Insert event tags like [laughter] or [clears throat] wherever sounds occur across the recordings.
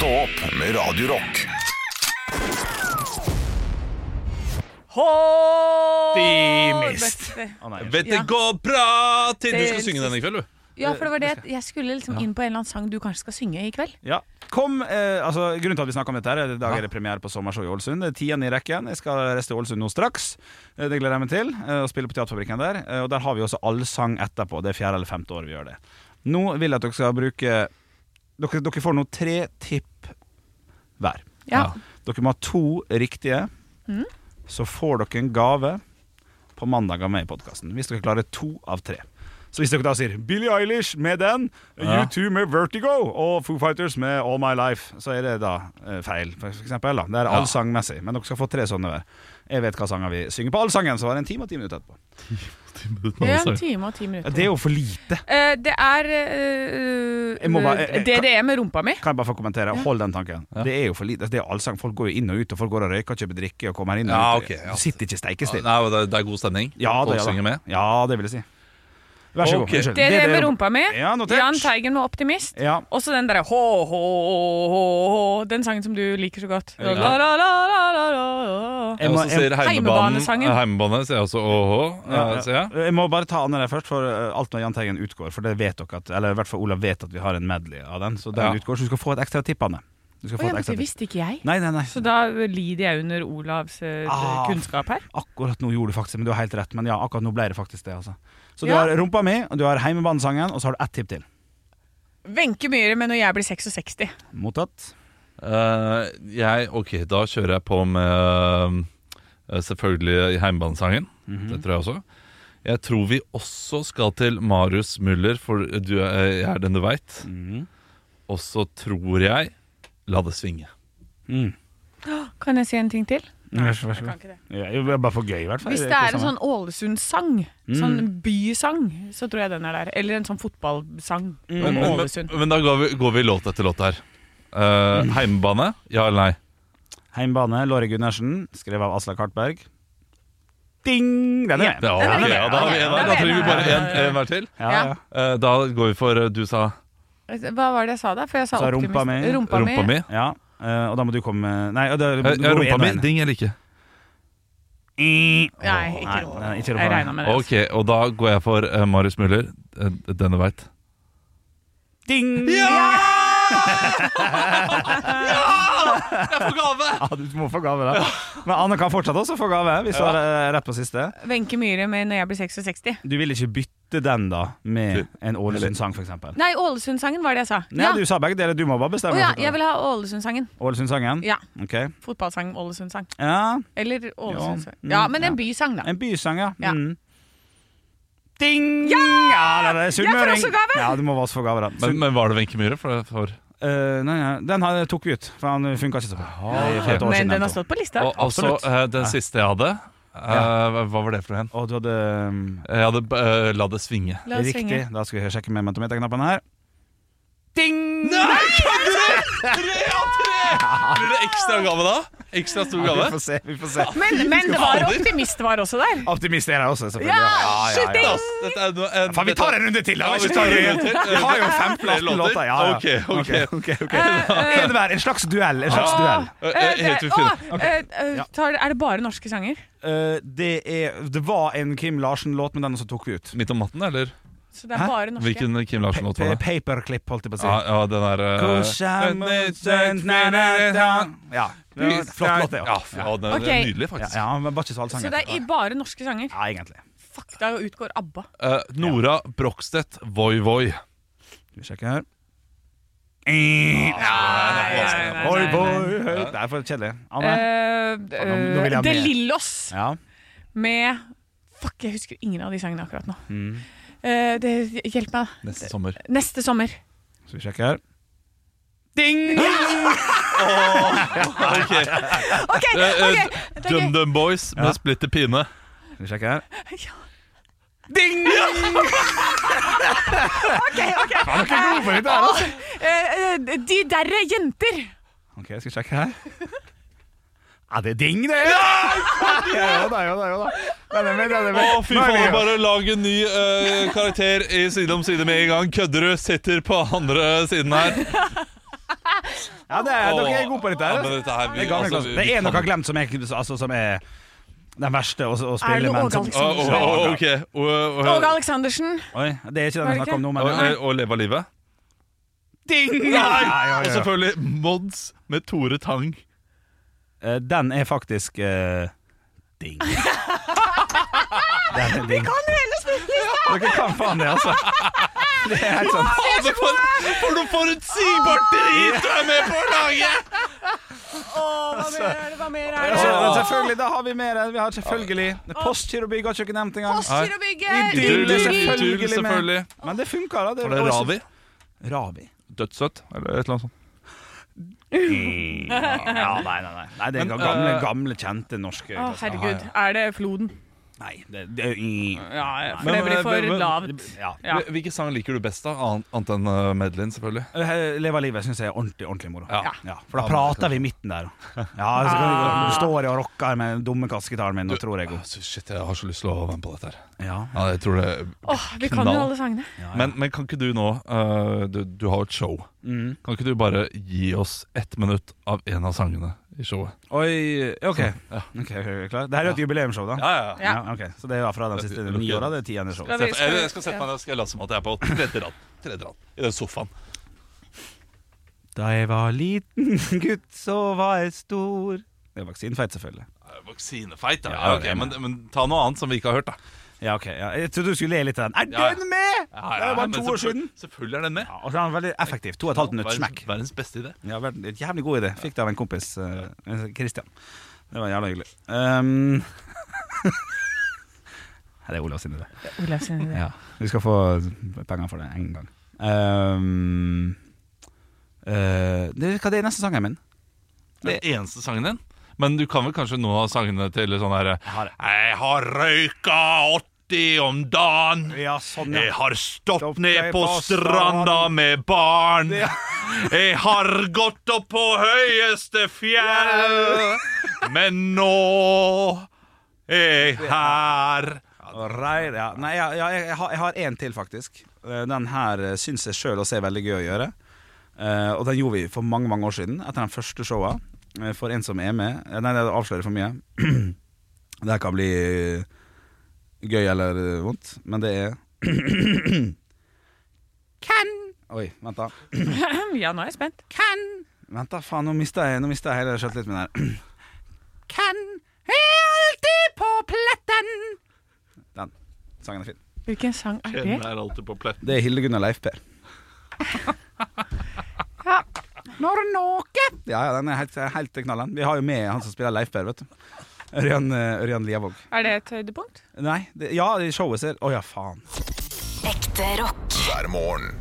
Stå opp med Radio Rock. Optimist. Å, nei. Vet det Ja. går bra til du skal synge den i kveld, du. Ja, for det var det Jeg skulle liksom inn på en eller annen sang du kanskje skal synge i kveld. Ja. Kom, eh, altså Grunnen til at vi snakker om dette, her er i dag er det premiere på sommershow i Ålesund. Det er tiende i rekken. Jeg skal reise til Ålesund nå straks. Eh, Det gleder jeg meg til. eh, Og spille på Teaterfabrikken der. Eh, Og der har vi også allsang etterpå. Det er fjerde eller femte året vi gjør det. Nå vil jeg at dere skal bruke Dere, dere får nå tre tipp hver. Ja. Dere må ha to riktige. Så får dere en gave på mandag av meg i podkasten. Hvis dere klarer to av tre. Så hvis dere da sier Billie Eilish med den, Ja. U2 med Vertigo og Foo Fighters med All My Life, så er det da eh, feil, for eksempel. Da. Det er allsangmessig, men dere skal få tre sånne hver. Jeg vet hva sanger vi synger på allsangen, så var det en time og ti minutter etterpå. [laughs] Det er En time og ti minutter. Det er jo for lite. Uh, det er uh, Jeg må bare- jeg- det er med rumpa mi. Kan jeg bare få kommentere? Hold den tanken. Ja. Det er jo for lite. Det er allsang. Folk går jo inn og ut, og folk går og røyker og kjøper drikke og kommer inn og Ja, ut. Okay, ja. Du sitter ikke steikestille. Ja, det, det er god stemning. Ja, det, Folk ja, synger med. ja, det vil jeg si. Vær så okay. god. Unnskyld. DDE med rumpa mi. Ja. Jahn Teigen med Optimist. Ja. Også den derre hå, hå, hå, hå Den sangen som du liker så godt. Ja. La, la, la, la, la, la. Jeg må, jeg, Heimebanesangen. Heimebane sier jeg også åh, ja, ja, jeg. må bare ta der først, for uh, alt når Jahn Teigen utgår. For det vet dere at Eller i hvert fall Olav vet at vi har en medley av den. Så den Ja. utgår, så du skal få et ekstra tipp, Anne. Du skal ja, men det visste ikke jeg. Nei, nei, nei. Så da lider jeg under Olavs eh, Ah. kunnskap her. Akkurat nå gjorde du faktisk Men du har helt rett. Men ja, akkurat nå ble det faktisk det. Altså. Så du Ja. har rumpa mi, og du har heimebanesangen, og så har du ett tipp til. Wenche Myhre med 'Når jeg blir 66'. Mottatt. Uh, jeg, ok, da kjører jeg på med eh, selvfølgelig Heimbanesangen. Mhm. Det tror jeg også. Jeg tror vi også skal til Marius Müller, for du er, er den du veit. Mhm. Og så tror jeg La det svinge. Mm. Kan jeg si en ting til? Vær så vær så god. bare for gøy, i hvert fall. Hvis det er en sånn Ålesund-sang, sånn bysang, så tror jeg den er der. Eller en sånn fotballsang Mm. om Men, men, Ålesund. men da går vi, går vi låt etter låt her. Uh, heimebane, ja eller nei? Heimbane, Låre Gundersen, skrevet av Aslak Hartberg. Ding! Den er med. Ja, ok, ja, da, har vi en, Den er da trenger vi bare en, en hver til. Ja, Ja. ja. Eh, da går vi for eh, Du sa Hva var det jeg sa da? For jeg sa Så optimist. rumpa mi. Rumpa, rumpa mi. ja. eh, og da må du komme Nei, da, Eh, ja, rumpa mi. Ding eller ikke? Nei, ikke Nei, rumpa. nei, ikke rumpa Jeg mi. regna med det. Ok, og da går jeg for eh, Marius Müller. eh, den veit. Ding! Jeg får gave! Ja, du må få gave, da. Men Anne kan fortsatt også få gave, hvis du har eh, rett på siste. Wenche Myhre med 'Når jeg blir 66'. Du vil ikke bytte den da med en Ålesund-sang, f.eks.? Nei, Ålesund-sangen var det jeg sa. Nei, Ja. du sa begge deler. Du må bare bestemme. bestemme. ja, jeg vil. ha Ålesund-sangen. Ålesund-sangen? Ja. Ok. Fotballsang, Ålesund-sang. Ja, Eller Ålesund-sang. Ja, Ja, mm, men en bysang, da. en bysang, ja. Ja. Mm. Ding! Ja, det er sunnmøring. Jeg får også gave! Ja, du må også få gave, da. Men, men var det Wenche Myhre? For, for Uh, nei, nei, den har- tok vi ut, for han funka ikke så bra. For år Men siden, den har stått på lista. Og altså, eh, den Ja. siste jeg hadde. eh, Hva var det for en? Og du hadde um, Jeg hadde uh, La det svinge. La det Riktig. svinge. Da skal vi sjekke med mentometerknappene her. Ding! Nei, kødder du?! Tre av tre! Blir det ekstra gave da? Ekstra stor Ja, vi får se. vi får se Men, men det var optimist var også der. Optimist er jeg også, selvfølgelig. Ja, shooting! Ass, Dette er noe, en, Faen, vi tar en runde til, da! Ja, vi tar en runde til. Vi har jo fem 15 låter. låter. Ja, ja. Ok, ok. ok, ok. En [laughs] hver. En slags duell. En slags duell. Eh, Eh, Helt det- ufint. eh, eh, tar, er det bare norske sanger? Eh, det, er, det var en Kim Larsen-låt, men den også tok vi ut. Midt om natten, eller? Så det er Hæ? bare norske? Hvilken Kim Larsen-låt var det? Paperclip, holdt jeg på å si. Ja, ja den der uh... Ja, flott låt, det. Ja, ja, den er okay. nydelig, faktisk. ja, men bare ikke så sanger, Så det er i bare norske sanger? Ja, egentlig. Fuck, da utgår ABBA. Uh, Nora Brokstedt, Voi Voi. Skal vi sjekke her. Nei, nei, nei, Oi, nei. boy, høyt. Det er for kjedelig. Anne? Eh, De. Lillos Ja. med Fuck, jeg husker ingen av de sangene akkurat nå. Mm. Eh, det, hjelp meg. Neste sommer. Neste sommer. Så vi sjekker her. Ding! [laughs] OK! ok, okay, eh, er gøy. DumDum Boys med Ja. Splitter Pine. Skal vi sjekke her. Ja. Ding! [laughs] Ok, ok er altså. Eh, eh, De derre jenter. Ok, skal vi sjekke her. Ja, det er ding, det! Ja, ja da, ja da, ja det. Den er med, det er med. Å, fy er faen, bare lag en ny uh, karakter i Side om side med en gang. Kødder du? Sitter på andre siden her. Ja, det er, dere er gode på dette. Ja, her. men dette her, vi- det er altså, vi- Det er noe kan- glemt som er, altså, som er den verste å, å Er spille, det Åge Aleksandersen? Åge Aleksandersen. Oi, det er ikke den vi jeg det snakker om nå, men og, ja. og leve av livet. Ding! Nei! Ja, ja, ja. Og selvfølgelig Mods med Tore Tang. Eh, Den er faktisk eh, ding. [laughs] Den er ding. Dere kan faen det, altså. Det er helt sånn Altså, for, for noe forutsigbart drit du er med på å lage! hva mer er det? Hva mer er altså, det? Selvfølgelig, da har vi mer. Vi har selvfølgelig Postgirobygg har ikke nevnt engang. Postgirobygget! Idyll, Idyll, selvfølgelig selvfølgelig. Men det funka, da. Var det Ravi? Ravi. Dødssøtt, eller et eller annet sånt. Ja, nei, nei, nei. nei det er gamle, eh, gamle, kjente norske Å, herregud. Er det Floden? Nei, det, det er Ja, for det blir for lavt. ja. Ja. Hvil- Hvilke sang liker du best, da? An- Annet enn uh, Medlin, selvfølgelig. Eh, Leve livet syns jeg er ordentlig ordentlig moro. Ja. Ja, for da prater vi i midten der. Ja, så kan du, du står jeg og rocker med den dumme kassegitaren min og tror jeg god. Ah, Shit, jeg har så lyst til å være med på dette her. Ja. Ja, jeg tror det Åh, vi kan jo alle sangene. Men, men kan ikke du nå uh, du, du har jo et show. Mm. Kan ikke du bare gi oss ett minutt av en av sangene i showet? Oi, OK. Ja. okay ok, klar. Det her er jo et jubileumsshow, da. Ja, ja, Ja. ok. Så det er fra de siste ni åra. Det er tiende show. Skal vi- Jeg, jeg skal sette meg ned jeg late som at jeg er på tredje rad. Tredje rad I den sofaen. Da jeg var liten [laughs] gutt, så var jeg stor Det er vaksinefeit, selvfølgelig. Vaksinefeit, ja. Ja, ja ok, ok, men, men ta noe annet som vi ikke har hørt, da. Ja, ok. Ja. Jeg trodde du skulle le litt av den. Er Ja, ja. den med?! Ja, det er bare men to år selvfølgelig- siden. Selvfølgelig er den med. Ja, og så er den veldig effektiv. To og et halvt minutt Verdens, smekk. verdens beste idé. Ja, vel, et jævlig god idé. Fikk det av en kompis, eh, Christian. Det var jævla hyggelig. Um, [laughs] Nei, det er Olav sin idé. Olav sin idé. Ja. Vi skal få penger for det en gang. Um, eh, det, hva er det neste sangen min? Den eneste sangen din. Men du kan vel kanskje nå ha sangene til sånn herre Jeg har røyka Jeg har røyka 80 om dagen. Ja, sånn, Jeg har stått Stopp ned på på stranda med barn. Ja. [laughs] Jeg har gått opp på høyeste fjell, men nå er jeg her. Right, ja. Nei, ja, ja, jeg, har- jeg har én til, faktisk. Eh, Den her uh, syns jeg sjøl også er veldig gøy å gjøre. Eh, og den gjorde vi for mange mange år siden, etter den første showa. Eh, for en som er med eh, Nei, det avslører for mye. [clears throat] det her kan bli eh, gøy eller vondt, men det er [clears throat] Kan Oi, vent, da. [clears throat] Ja, nå er jeg spent. Kan Vent, da, faen, nå mista jeg, nå mistet jeg hele sjøltilliten min her. [clears throat] Kan er alltid på pletten. Den sangen er fin. Hvilken sang er det? Den er alltid på pletten. Det er Hildegunn og Leif Per. [laughs] Ja. Når noe Ja, ja, den er helt, helt knallen. Vi har jo med han som spiller Leif Per, vet du. Ørjan, eh, Ørjan Liavåg. Er det et høydepunkt? Nei, det, ja, showet ser Å ja, faen. Ekte rock. hver morgen.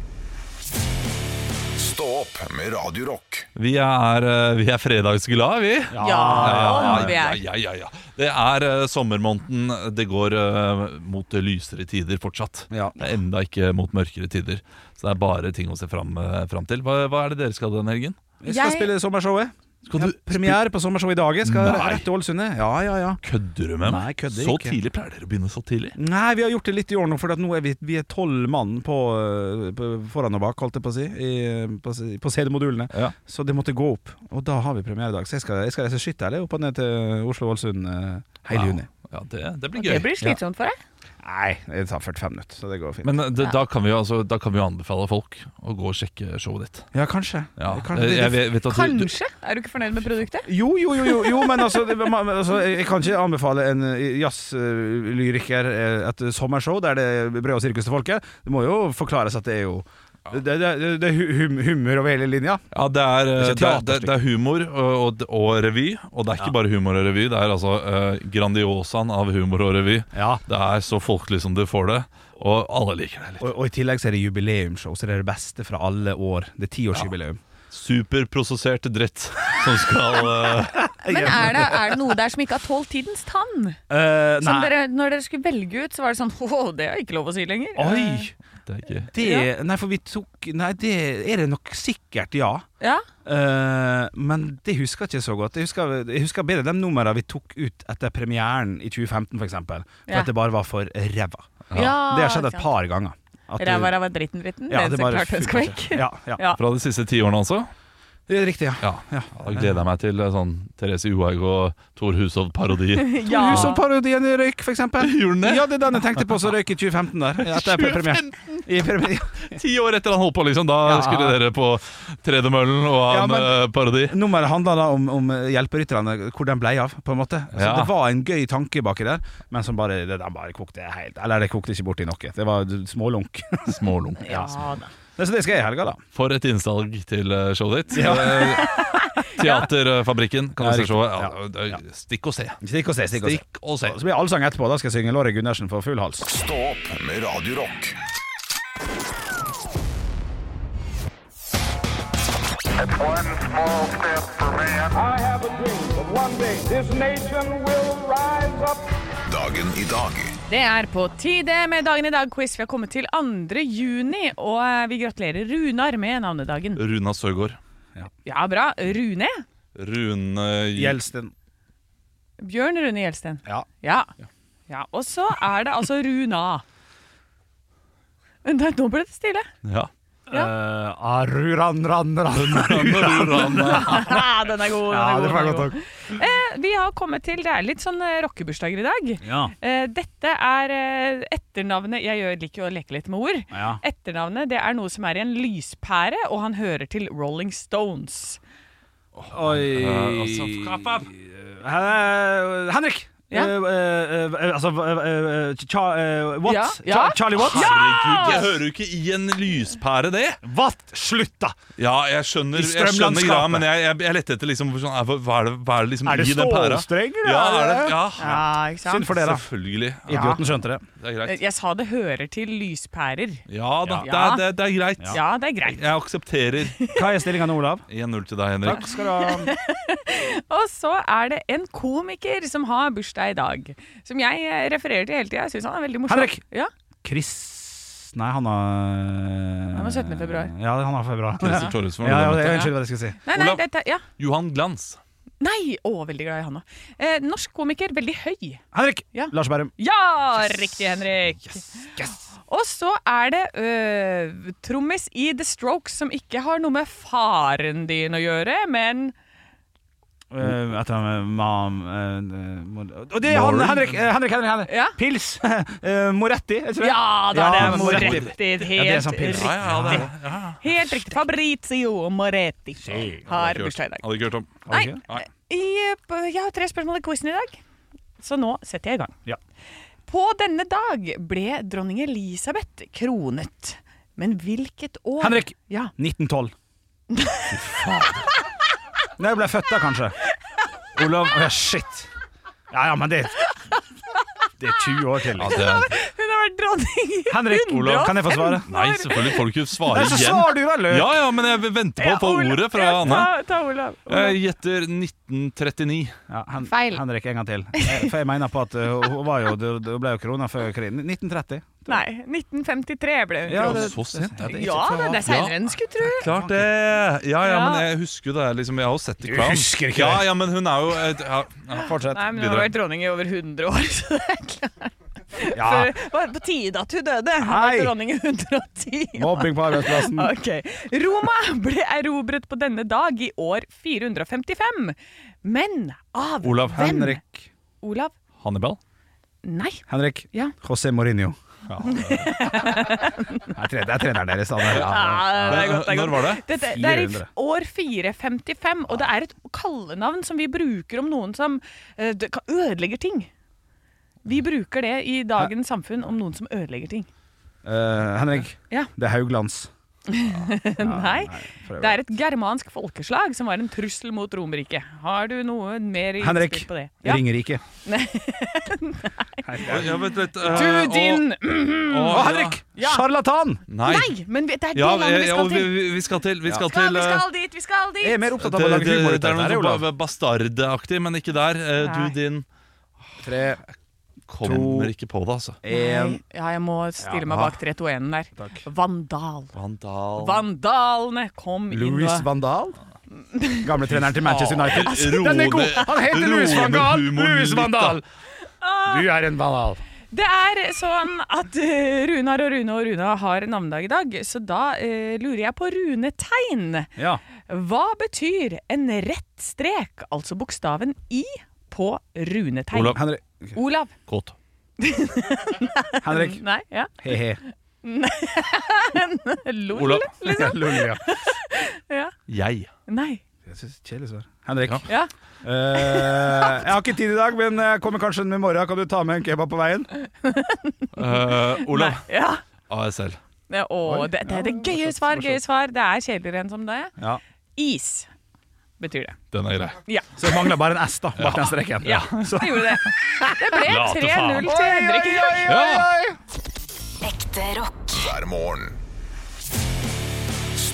Stå opp med Radiorock. Vi er, eh, vi er fredagsglade, vi. Ja, ja, vi ja, er. ja, ja, ja. Det er eh, sommermåneden. Det går mot lysere tider fortsatt. Ja. Det er enda ikke mot mørkere tider. Så det er bare ting å se fram, fram til. Hva, hva er det dere skal denne helgen? Vi skal Jeg- spille sommershowet. Skal Ja, du premiere på sommershow i dag. Jeg skal Nei. rett til Ålesund. jeg. Ja, ja, ja. Kødder du med meg? Nei, kødder så ikke. tidlig? Pleier dere å begynne så tidlig? Nei, vi har gjort det litt i år nå, for at nå er vi, vi er tolv mann på, øh, på, foran og bak, holdt jeg på å si, i, på, på CD-modulene. Ja. Så det måtte gå opp. Og da har vi premiere i dag. Så jeg skal, jeg skal reise skytterlig opp og ned til Oslo-Ålesund uh, hele Wow. juni. Ja, det, det blir Det blir slitsomt for deg. Nei, det tar 45 minutter, så det går fint. Men eh, det, da, kan vi jo, altså, da kan vi jo anbefale folk å gå og sjekke showet ditt. ja, kanskje. Ja, kanskje eh, jeg vet, vet at du, du, Kanskje? Er du ikke fornøyd med produktet? jo, jo, jo, jo, jo, men altså, det, man, altså Jeg kan ikke anbefale en jazzlyriker eh, et sommershow der det er brød og sirkus til folket. Det må jo forklares at det er jo Det, det, det, det er hum, humor over hele linja. Ja, det er, Det er det, er, det, er humor og, og, og revy. Og det er ikke bare humor og revy, det er altså uh, Grandiosaen av humor og revy. Ja Det er så folkelig som du får det, og alle liker det. litt Og, og i tillegg så er det jubileumsshow, så det er det beste fra alle år. Det er tiårsjubileum. Superprosessert dritt som skal uh... [laughs] Men er det, er det noe der som ikke har tålt tidens tann? Eh, Som nei. dere, når dere skulle velge ut, så var det sånn [laughs] Å, det er ikke lov å si lenger. Oi! Det er ikke Det, nei, for vi tok Nei, det er det nok sikkert, ja. Ja, Uh, men det husker jeg ikke så godt. Jeg husker, jeg husker bedre de numrene vi tok ut etter premieren i 2015, f.eks. For, for Ja. at det bare var for ræva. ja. Det har skjedd et par ganger. Ræva, ræva, dritten, dritten. Ja, det det eneste bare klarte ønska funker vekk. Ja, ja. Ja. Fra de siste ti årene, altså? Det er riktig, ja. Ja, Ja. Da gleder jeg meg til eh, sånn Therese Johaug og Tor Hushovd-parodi. [laughs] Ja. Husholdparodien i røyk, eksempel. Gjorde den? Ja, det er den jeg tenkte på som røyk i 2015 der. Etter premiere. I premier. [laughs] Ti år etter han holdt på, liksom. Da Ja. skulle dere på Tredemøllen og ha en ja, eh, parodi. Nummeret handla da om, om hjelperytterne, hvor den blei av, på en måte. Så Ja. Det var en gøy tanke baki der, men som bare, det, de bare kokte helt Eller det kokte ikke bort i noe. Det var smålunk. Smålunk. [laughs] Ja da. Det- Så det skal jeg i helga, da. For et innsalg til eh, showet ditt. Ja. Eh, Teaterfabrikken, kan Ja, du se showet. Ja. Ja, Stikk og se. Stikk og se. Stikk og se. Stikk og se. Så blir det allsang etterpå. Da skal jeg synge Lorry Gundersen for full hals. Stå opp med Radio Rock. It's one small step for man. I have a dream that one day this nation will rise up. Dagen i dag. Det er på tide med Dagen i dag-quiz. Vi har kommet til 2. juni, og eh, vi gratulerer Runar med navnedagen. Runa Søgaard. Ja, bra. Rune? Rune Gjelsten. Bjørn Rune Gjelsten. Ja. Ja. ja. Og så er det altså Runa. Nei, nå ble det stille. Ja. Uh, aruran, ran, ran. Ah, den er god. Den [laughs] Ja, [laughs] er god, det får er godt god. Eh, vi har kommet til Det er litt sånn eh, rockebursdager i dag. Ja. Eh, dette er eh, etternavnet Jeg liker jo å leke litt med ord. Ja. Etternavnet det er noe som er i en lyspære, og han hører til Rolling Stones. Oi uh, altså, Eh, Henrik! Ja. Eh, eh, eh, altså? Ja. Charlie Watts? Herregud, jeg hører jo ikke i en lyspære det! What? Slutt, da! Ja, jeg skjønner, jeg skjønner greia, men jeg, jeg, jeg lette etter liksom sånn, hva, hva, er det, hva er det liksom Er det i den pæra? Ja, er det, ja, Ja, ikke sant? Synd for dere. selvfølgelig. Ja, Idioten skjønte det. det er greit. Jeg sa det hører til lyspærer. Ja da, Ja. Det, er, det, det er greit. Ja, det er greit. Jeg aksepterer. Hva er stillinga nå, Olav? [laughs] 1-0 til deg, Henrik. Takk skal du ha. [laughs] Og så er det en komiker som har bursdag i dag. Som jeg eh, refererer til hele tida. Jeg syns han er veldig morsom. Henrik! Ja, Chris Nei, han har Han har 17. februar. Ja, han har februar. Christer Thoresen, Ja, var ja, det? Unnskyld hva jeg skulle si. Nei, nei, Olav. dette, ja. Johan Glans. nei! Å, veldig glad i han òg. Eh, norsk komiker, veldig høy. Henrik! Ja. Lars Bærum. Ja, riktig, Henrik. Og så er det øh, trommis i The Strokes som ikke har noe med faren din å gjøre, men Uh, etter han mam eh, Og det er han! Henrik! eh, Henrik, Henrik, Henrik. Ja. Pils! [laughs] Eh, Moretti, ikke det? Ja, da er Ja, det Moretti. Moretti. Helt Ja, det er sånn riktig. Ja, ja, det er. Ja, ja. Helt riktig. Fabrizio Moretti har bursdag i dag. Hadde ikke hørt om. Nei, jeg har tre spørsmål i quizen i dag, så nå setter jeg i gang. Ja. På denne dag ble dronning Elisabeth kronet. Men hvilket år? Henrik! Ja. 1912. [laughs] Fy fader. Når jeg ble født da, kanskje. Olav Shit. Ja ja, men det Det er 20 år til. Ja, det det dronning [laughs] Henrik, Olav, kan jeg få svare? nei, selvfølgelig får du ikke svare Nei, så igjen. svarer du vel, Løk! Ja, ja, men jeg venter på å få ordet fra ja, Anne. Ta, ta Olav. Jeg gjetter 1939. Ja, hen Feil. Henrik, en gang til. Eh, For jeg mener på at uh, hun var jo, det det ble jo krona før krigen. 1930. Nei, 1953 ble hun Ja, det- Så sent? Ja, det er Ja, det er seinere enn du skulle tro. Klart det! Ja, ja, Ja. men jeg husker jo det. Liksom, jeg har jo sett The Du husker ikke ja, det? ja, men hun er jo ja, ja. Fortsett. Nei, men hun har vært dronning i over 100 år, [laughs] så det er klart. Ja. For det var på tide at hun døde. Nei, Hei. dronning 110. Mobbing på arbeidsplassen. [laughs] Okay. Roma ble erobret på denne dag i år 455. Men av Olav hvem? Henrik. Olav? Hannibal? Nei. Henrik. Ja. José Mourinho. Det er [laughs] det er treneren deres. Ja. Det er godt, det er Når var det? Dette, det er i år 455, og det er et kallenavn som vi bruker om noen som eh, det kan- ødelegger ting. Vi bruker det i dagens samfunn om noen som ødelegger ting. Eh, Henrik. Ja. Det er Hauglands. [laughs] Nei, prøv. det er et germansk folkeslag som var en trussel mot Romerriket. Har du noe mer innspill Henrik. på det? Ja. Ringerike. [laughs] Ja, vent litt. eh, Du din å, Å, Henrik! Ja. Sjarlatan! Nei. Nei, men det er det Ja, landet vi ja, skal og vi, til. vi- vi skal til Vi skal Skal, til vi eh, skal dit, vi skal dit! Jeg er mer opptatt av å det, lage det, humor. det er noe her, Olav. bastardaktig, men ikke der. Eh, Nei. Du din Tre, kommer ikke på det, altså. En. Ja, jeg må stille meg bak 3-2-1-en der. Takk. Vandal. Vandal Vandalene kom inn Louis Vandal? [laughs] Gamle treneren til Manchester United. Altså, Den er god! Han heter Louis Van med Gaal! humoren Louis litt, Van da. Dahl! Du er en vandal. Det er sånn at eh, Runar og Rune og Runa har navnedag i dag, så da eh, lurer jeg på runetegn. Ja. Hva betyr en rett strek, altså bokstaven I, på runetegn? Olav. Henrik. Olav. Kåt. [laughs] Henrik. Nei, ja. He-he. [laughs] Lol, Olav. liksom. [laughs] Lol, ja. Ja. Jeg. Nei. Jeg synes Kjedelig svar. Henrik. Ja. Eh, jeg har ikke tid i dag, men jeg kommer kanskje med i morgen. Kan du ta med en kebab på veien? Eh, Olav. Nei. Ja. ASL. Ja, Å, det, det er det gøye svar, gøye svar. Det er kjedeligere enn som det. Ja. Is betyr det. Den er grei. Ja. Så det mangler bare en S, da. Bak den streken. Ja, [laughs] det gjorde det. Det ble 3-0 faen. til Henrik. Ja. Ekte rock. hver morgen.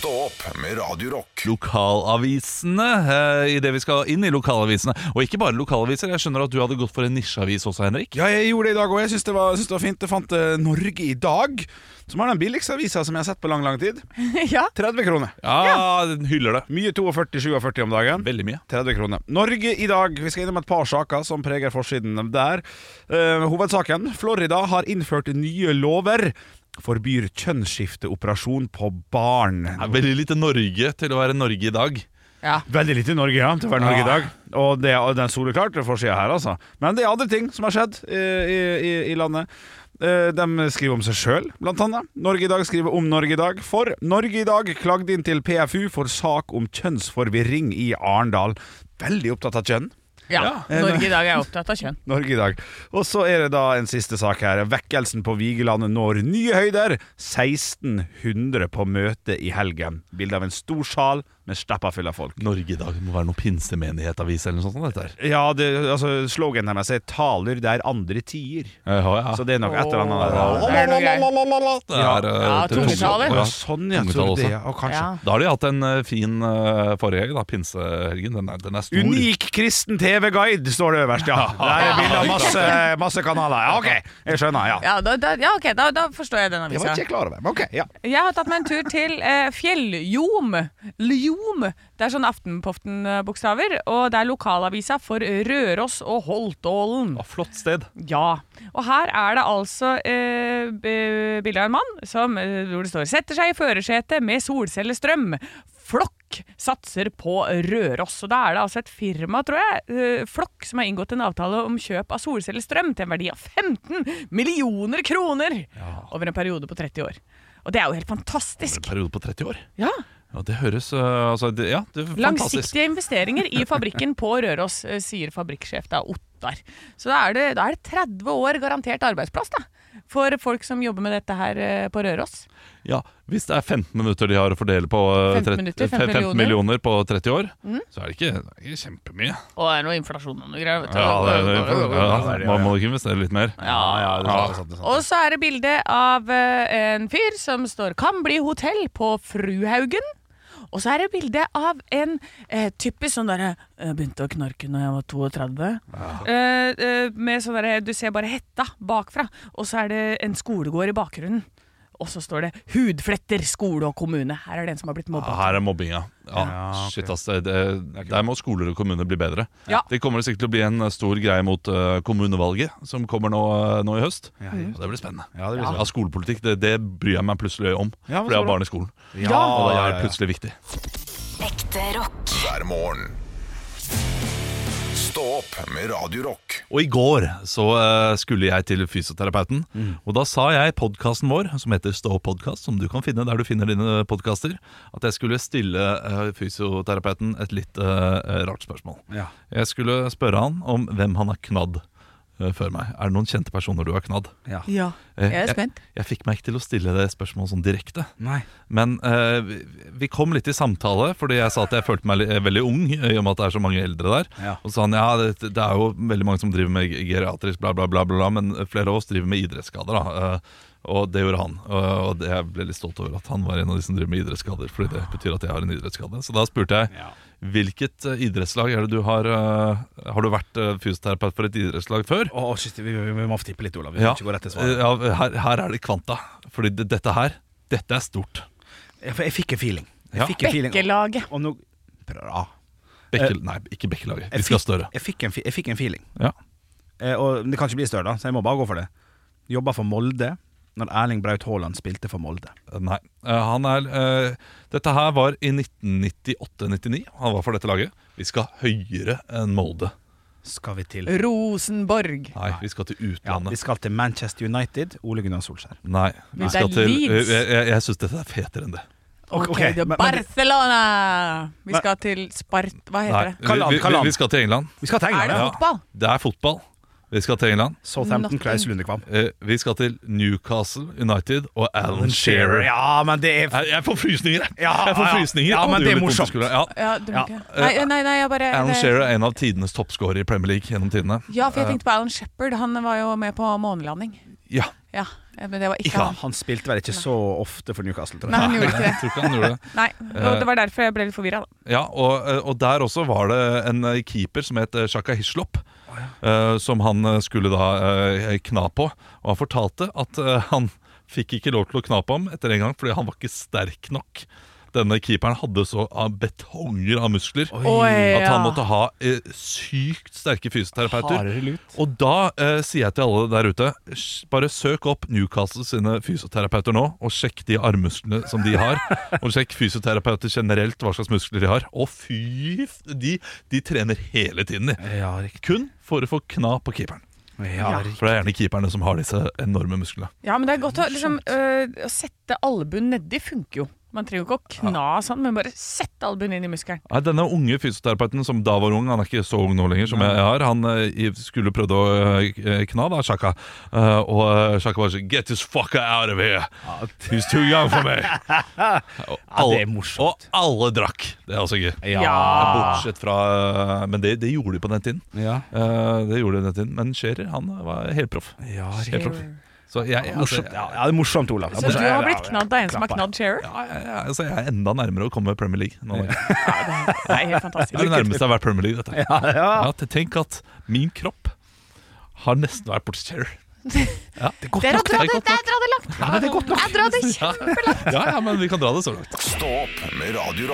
Stå opp med Radio Rock. Lokalavisene, eh, i det vi skal inn i lokalavisene. Og ikke bare lokalaviser. Jeg skjønner at du hadde gått for en nisjeavis også, Henrik. Ja, jeg gjorde det i dag òg. Jeg syns det, var- syns det var fint. Jeg fant eh, Norge i dag, som er den billigste avisa som jeg har sett på lang, lang tid. [laughs] Ja. 30 kroner. Ja, den hyller det. Mye 42-47 om dagen. Veldig mye. 30 kroner. Norge i dag. Vi skal innom et par saker som preger forsiden der. Eh, hovedsaken. Florida har innført nye lover. Forbyr kjønnsskifteoperasjon på barn. Det er veldig lite Norge til å være Norge i dag. Ja. Veldig lite Norge, ja, til å være Norge Ja. i dag. Og det, og den soleklart forsida her, altså. Men det er andre ting som har skjedd i, i, i, i landet. Eh, De skriver om seg sjøl, blant annet. Norge i dag skriver om Norge i dag. For Norge i dag klagde inn til PFU for sak om kjønnsforvirring i Arendal. Veldig opptatt av kjønn. Ja. Norge i dag er opptatt av kjønn. Norge i dag. Og så er det da en siste sak her. Vekkelsen på Vigelandet når nye høyder. 1600 på møte i helgen. Bilde av en stor sal med stappa full av folk. Norge i dag må være noe pinsemenighet-avis eller noe sånt. Dette her. Ja, det, altså Sloganen deres er 'taler der andre tier'. Ja, ja. Så det er nok et eller annet der. Det er noe greier. Det er, eh, Ja, til- tungetaler. Ja. sånn, ja. tror det, Og kanskje Ja. Da har de hatt en uh, fin uh, forrige helg, da, pinsehelgen. Den er, den er stor. Unik kristen TV-guide, står det øverst, ja. Der er bilde av masse, masse kanaler. Ja, OK, jeg skjønner. ja Ja, da, da, ja ok, da, da forstår jeg den Det var avisa. ikke jeg klar over. Men ok, ja. Jeg har tatt meg en tur til uh, Fjelljom. Ljom. Det er sånn Aftenpoften-bokstaver. Og det er lokalavisa for Røros og Holtålen. Ja, flott sted. Ja. Og her er det altså eh, bilde av en mann som, eh, hvor det står 'setter seg i førersetet med solcellestrøm'. Flokk satser på Røros. Og da er det altså et firma, tror jeg, eh, Flokk, som har inngått en avtale om kjøp av solcellestrøm til en verdi av 15 millioner kroner over en periode på 30 år. Og det er jo helt fantastisk. Over En periode på 30 år. Ja. Ja, Det høres eh, altså, det, Ja, det. Langsiktige investeringer i fabrikken på Røros, eh, sier fabrikksjef da, Ottar. Så da er, det, da er det 30 år garantert arbeidsplass da, for folk som jobber med dette her eh, på Røros. Ja, Hvis det er 15 minutter de har å fordele på eh, 15 minutter, 15 15 millioner på 30 år, Mm. så er det ikke, det er ikke kjempemye. Og det er noe inflasjon og noe greier. Ja, det, det, ja, ja. Man må ikke investere litt mer. Ja, ja, det er sant, det er sant, det er sant. Og så er det bilde av eh, en fyr som står 'Kan bli hotell' på Fruhaugen. Og så er det bilde av en eh, typisk sånn derre Jeg begynte å knarke når jeg var 32. Eh, eh, med sånn derre Du ser bare hetta bakfra, og så er det en skolegård i bakgrunnen. Og så står det 'Hudfletter skole og kommune'. Her er det en som har blitt Ja, mobba. her er mobbinga. Ja, Ja, okay. shit ass, det, det, Der må skoler og kommuner bli bedre. Ja. Det kommer sikkert til å bli en eh, stor greie mot uh, kommunevalget, som kommer nå, eh, nå i høst. Ja, Og det blir spennende. Ja, det blir Ja, skolepolitikk det, det bryr jeg meg plutselig om, Ja, fordi jeg har barn i skolen. Ja, Og det er plutselig viktig. Ekte rock. hver morgen. Stå opp med Radio Rock. Og i går så eh, skulle jeg til fysioterapeuten, Mm. og da sa jeg i podkasten vår, som heter Stå opp podkast, som du kan finne der du finner dine podkaster, at jeg skulle stille eh, fysioterapeuten et litt eh, rart spørsmål. Ja. Jeg skulle spørre han om hvem han har knadd før meg. Er det noen kjente personer du har knadd? Ja. Ja, Eh, jeg er spent. Jeg, jeg fikk meg ikke til å stille det spørsmålet sånn direkte. Nei. Men uh, vi, vi kom litt i samtale, fordi jeg sa at jeg følte meg veldig ung, eh, i og med at det er så mange eldre der. Ja. Og så sa han ja, det, det er jo veldig mange som driver med geriatrisk bla, bla, bla, bla, men flere av oss driver med idrettsskader. da. Uh, og det gjorde han. Og og jeg ble litt stolt over at han var en av de som driver med idrettsskader, fordi det betyr at jeg har en idrettsskade. Så da spurte jeg Ja. Hvilket eh, idrettslag er det du har eh, Har du vært eh, fysioterapeut for et idrettslag før? Å, shit, vi, vi, vi må tippe litt, Olav. Vi Ja, kan ikke gå rett til svaret. ja her, her er det kvanta. Fordi det, dette her, dette er stort. Jeg, jeg fikk en feeling. Ja. fikk en feeling. Bekkelaget. No Bra. Bekkel, nei, ikke Bekkelaget. Vi skal større. Jeg fikk en, jeg fikk en feeling. Ja. Eh, og det kan ikke bli større, da, så jeg må bare gå for det. jobba for Molde når Erling Braut Haaland spilte for Molde? Nei. Eh, han er uh, Dette her var i 1998-99. Han var for dette laget. Vi skal høyere enn Molde. Skal vi til Rosenborg. Nei, vi skal til ja, utlandet. Vi skal til Manchester United. Ole Gunnar Solskjær. Nei, vi skal til uh, Jeg, jeg, jeg syns dette er fetere enn det. Ok, Ok, ok, det er men- men- Barcelona! Vi skal til Spart... Hva Nei, heter det? vi, vi, vi, vi skal til England. Vi skal til Er det ja. fotball? Det er fotball. Vi skal til England. Southampton, Klaus Lundekvam. Eh, vi skal til Newcastle United og Alan Shearer. Ja, men det er Jeg, jeg får frysninger, jeg. Ja, jeg får ja. frysninger. Ja, men det er morsomt. Ja. Ja, du må Ja. ikke Nei, nei, nei, jeg bare Alan det- Shearer er en av tidenes toppskårere i Premier League gjennom tidene. Ja, for jeg tenkte på Alan Shepherd. Han var jo med på månelanding. Ja, Ja, men det var ikke ja, han. Han spilte vel ikke så ofte for Newcastle, tror Nei, han gjorde ikke det. tror ikke han gjorde det. [laughs] Nei, og Det var derfor jeg ble litt forvirra. Ja, og, eh, og der også var det en eh, keeper som het eh, Shaka Hislop. Eh, som han eh, skulle da eh, kna på. Og han fortalte at han fikk ikke lov til å kna på ham etter en gang fordi han var ikke sterk nok. Denne keeperen hadde så betonger av muskler Oi, at han måtte ha eh, sykt sterke fysioterapeuter. Og da eh, sier jeg til alle der ute Bare søk opp Newcastle sine fysioterapeuter nå, og sjekk de armmusklene som de har. [laughs] og sjekk fysioterapeuter generelt, hva slags muskler de har. Og fy De, de trener hele tiden, de. Ja. Kun for å få kna på keeperen. Ja. For det er gjerne keeperne som har disse enorme musklene. Ja, men det er godt å liksom øh, Å sette albuen nedi funker jo. Man trenger jo ikke å kna sånn, men bare sett albuen inn i muskelen. Nei, Denne unge fysioterapeuten som da var ung, han er ikke så ung nå lenger, som jeg har, han eh, skulle prøvd å eh, kna da, Shaka. Eh, og eh, Shaka var sånn Get this fucker out of here! He's too young for me! [laughs] og, Ja, det er morsomt. og alle drakk. Det er også gøy. Ja. Bortsett fra eh, Men det, det gjorde de på den tiden. Ja. Eh, det gjorde de på den tiden Men Scherer, han var helproff. Ja, Helt proff. Så jeg, jeg, altså, Ja, ja, det er morsomt, Olav. Så du har blitt knadd av en som har knadd Shearer? ja, jeg, ja, altså, jeg er enda nærmere å komme med Premier League. Nå. Det Det er helt fantastisk. er det nærmeste jeg har vært Premier League. Dette. Ja, ja. Ja, tenk at min kropp har nesten vært borti Cherry. Ja, det er godt Det nok. Jeg Det er det, godt nok. dra det langt. Ja, det godt nok. Jeg drar det kjempelangt. Ja, ja, men vi kan dra det så langt. Stå opp med Radio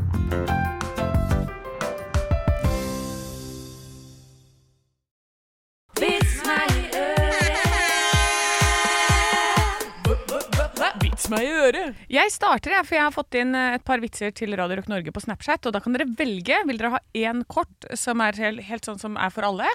meg i øret. Jeg starter, for jeg har fått inn eh, et par vitser til Radio Rock Norge på Snapchat. Og da kan dere velge. Vil dere ha én kort som er helt, helt sånn som er for alle?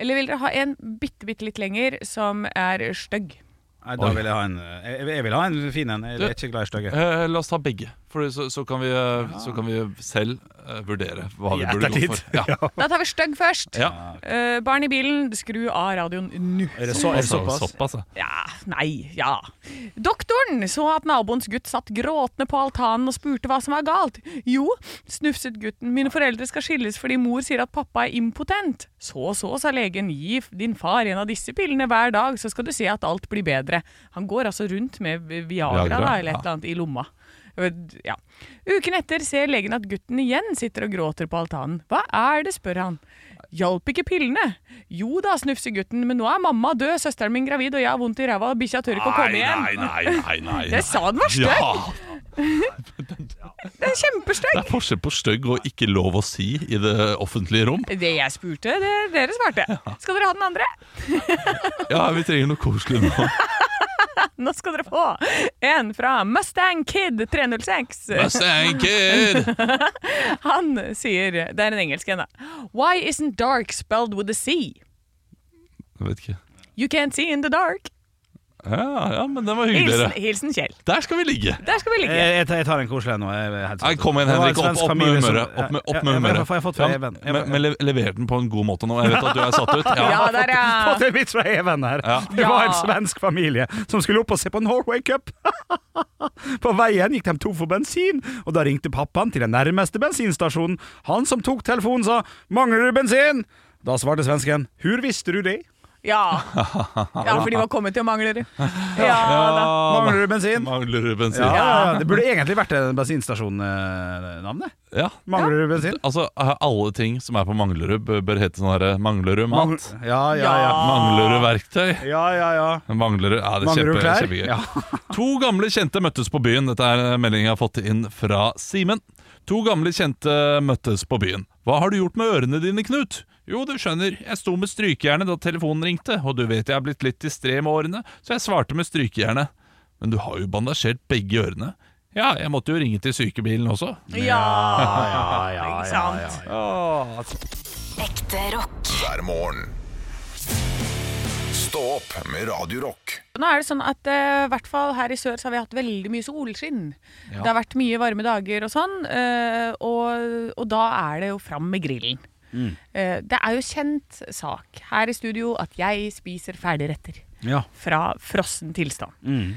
Eller vil dere ha en bitte, bitte litt lenger som er stygg? Nei, da vil jeg ha en Jeg, jeg vil ha en fin en. Jeg er ikke glad i stygge. Eh, la oss ta begge, for så, så, kan vi, eh, så kan vi selv eh, vurdere hva vi I burde gå for. [laughs] Ja. Da tar vi stygg først. Ja. Eh, barn i bilen, skru av radioen nå. Er det, så, er det såpass? Såpass, ja. Ja, nei, ja. Doktoren så at naboens gutt satt gråtende på altanen og spurte hva som var galt. Jo, snufset gutten, mine foreldre skal skilles fordi mor sier at pappa er impotent. Så så, sa legen, gi din far en av disse pillene hver dag, så skal du se at alt blir bedre. Han går altså rundt med Viagra, Viagra, da, eller et eller annet i lomma. Ja. Uken etter ser legen at gutten igjen sitter og gråter på altanen. Hva er det, spør han. Hjalp ikke pillene? Jo da, snufser gutten, men nå er mamma død, søsteren min gravid, og jeg har vondt i ræva, og bikkja tør ikke å komme igjen. Nei, nei, nei, nei. Jeg sa den var stygg! Ja, Det er kjempestygg! det er forskjell på stygg og ikke lov å si i det offentlige rom. Det jeg spurte, det dere svarte. Skal dere ha den andre? Ja, vi trenger noe koselig nå. [laughs] [laughs] Nå skal dere få en fra Mustang Kid 306. Mustang Kid! [laughs] Han sier Det er en engelsk en, da. Why isn't dark spelled with a C? Jeg vet ikke. You can't see in the dark. Ja, ja, men den var Hilsen, hyggeligere. hilsen Kjell. Der skal vi ligge. Der skal vi ligge. Jeg, jeg, tar- jeg tar en koselig en nå. Jeg Nei, kom igjen, Henrik. Opp, opp med humøret. Opp med, opp med Ja, ja, humøret. Ja, Even. Men, men lever den på en god måte nå. Jeg vet at du er satt ut. Ja. Ja, [laughs] der, ja. Fått en vits fra Even her. Ja. Det var en svensk familie som skulle opp og se på Norway Cup. [laughs] På veien gikk de tom for bensin, og da ringte pappaen til den nærmeste bensinstasjonen. Han som tok telefonen sa 'Mangler du bensin?' Da svarte svensken 'Hur visste du det?' Ja. [laughs] ja, for de var kommet til Manglerud. Ja da. Mangler du bensin? Mangler du bensin? Ja. Det burde egentlig vært en bensinstasjonnavnet. Ja. Mangler du bensin? Altså, alle ting som er på Manglerud, bør, hete sånn herre Manglerud Mang- mat. Ja, ja, ja. Manglerud verktøy. Ja, ja, ja. Manglerud, ja, det er kjempe, klær? kjempegøy. Ja. [laughs] To gamle kjente møttes på byen. Dette er en melding jeg har fått inn fra Simen. To gamle kjente møttes på byen. Hva har du gjort med ørene dine, Knut? Jo, du skjønner, jeg sto med strykejernet da telefonen ringte, og du vet jeg er blitt litt distré med årene, så jeg svarte med strykejernet. Men du har jo bandasjert begge ørene. Ja, jeg måtte jo ringe til sykebilen også. Ja, ja, ikke sant? Ekte rock. hver morgen. Stå opp med Radio Rock. Nå er det sånn at i hvert fall her i sør så har vi hatt veldig mye solskinn. Det har vært mye varme dager og sånn, Uh, og, og da er det jo fram med grillen. Eh, det er jo kjent sak her i studio at jeg spiser ferdigretter. Ja. Fra frossen tilstand. Mm.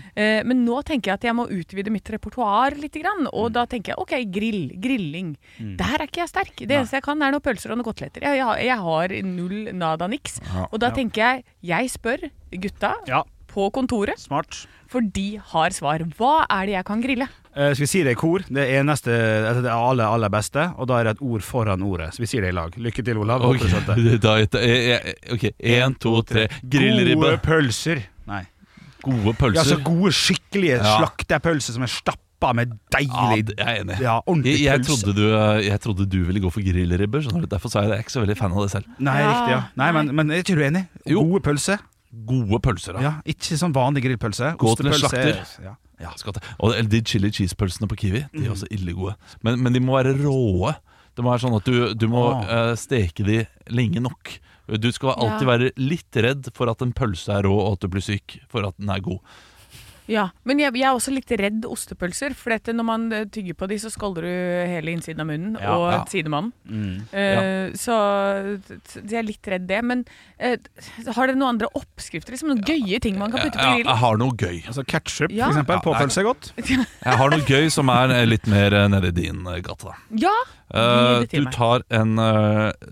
men nå tenker jeg at jeg må utvide mitt repertoar litt. Og da tenker jeg ok, grill, grilling. Der er ikke jeg sterk. Det eneste jeg kan, er noen pølser og noen koteletter. Jeg, jeg, jeg har null nada niks. Og da tenker jeg jeg spør gutta Ja. På kontoret, Smart. for de har svar. Hva er det jeg kan grille? Eh, skal vi si det i kor? Det er altså det aller, aller beste, og da er det et ord foran ordet. Så vi sier det i lag. Lykke til, Olav. Ok, [laughs] da, jeg- jeg- ok, én, to, tre. Grillribbe. Gode pølser. Nei. Gode Ja, pølser. så gode, skikkelige Ja. slaktepølser som er stappa med deilig ja, jeg er enig. Ja, Jeg, jeg, trodde du, jeg trodde du ville gå for grillribber, derfor sa jeg det. Jeg er ikke så veldig fan av det selv. Nei, Ja, riktig, ja. Nei, men, men er tror du enig? Jo. Gode pølser. Gode pølser, da. Ja, ikke sånn vanlig grillpølse. Gå til en er- slakter. Ja. Ja. Og de chili cheese-pølsene på Kiwi De er Mm. også ille gode. Men, men de må være råe. Det må være sånn at du, du må eh, steke de lenge nok. Du skal alltid Ja. være litt redd for at en pølse er rå, og at du blir syk for at den er god. Ja, Men jeg, jeg er også litt redd ostepølser. For dette, når man eh, tygger på de, så skålder du hele innsiden av munnen Ja, og ja. sidemannen. Mm. Eh, Så t- jeg er litt redd det. Men uh, har dere noen andre oppskrifter? Liksom, noen gøye ting man kan putte på jeg, jeg har noe gøy. Altså ketchup, Ja. f.eks. Ja, Påfølelse er godt. [laughs] Jeg har noe gøy som er litt mer nede i din gate. Ja! Eh, til du tar en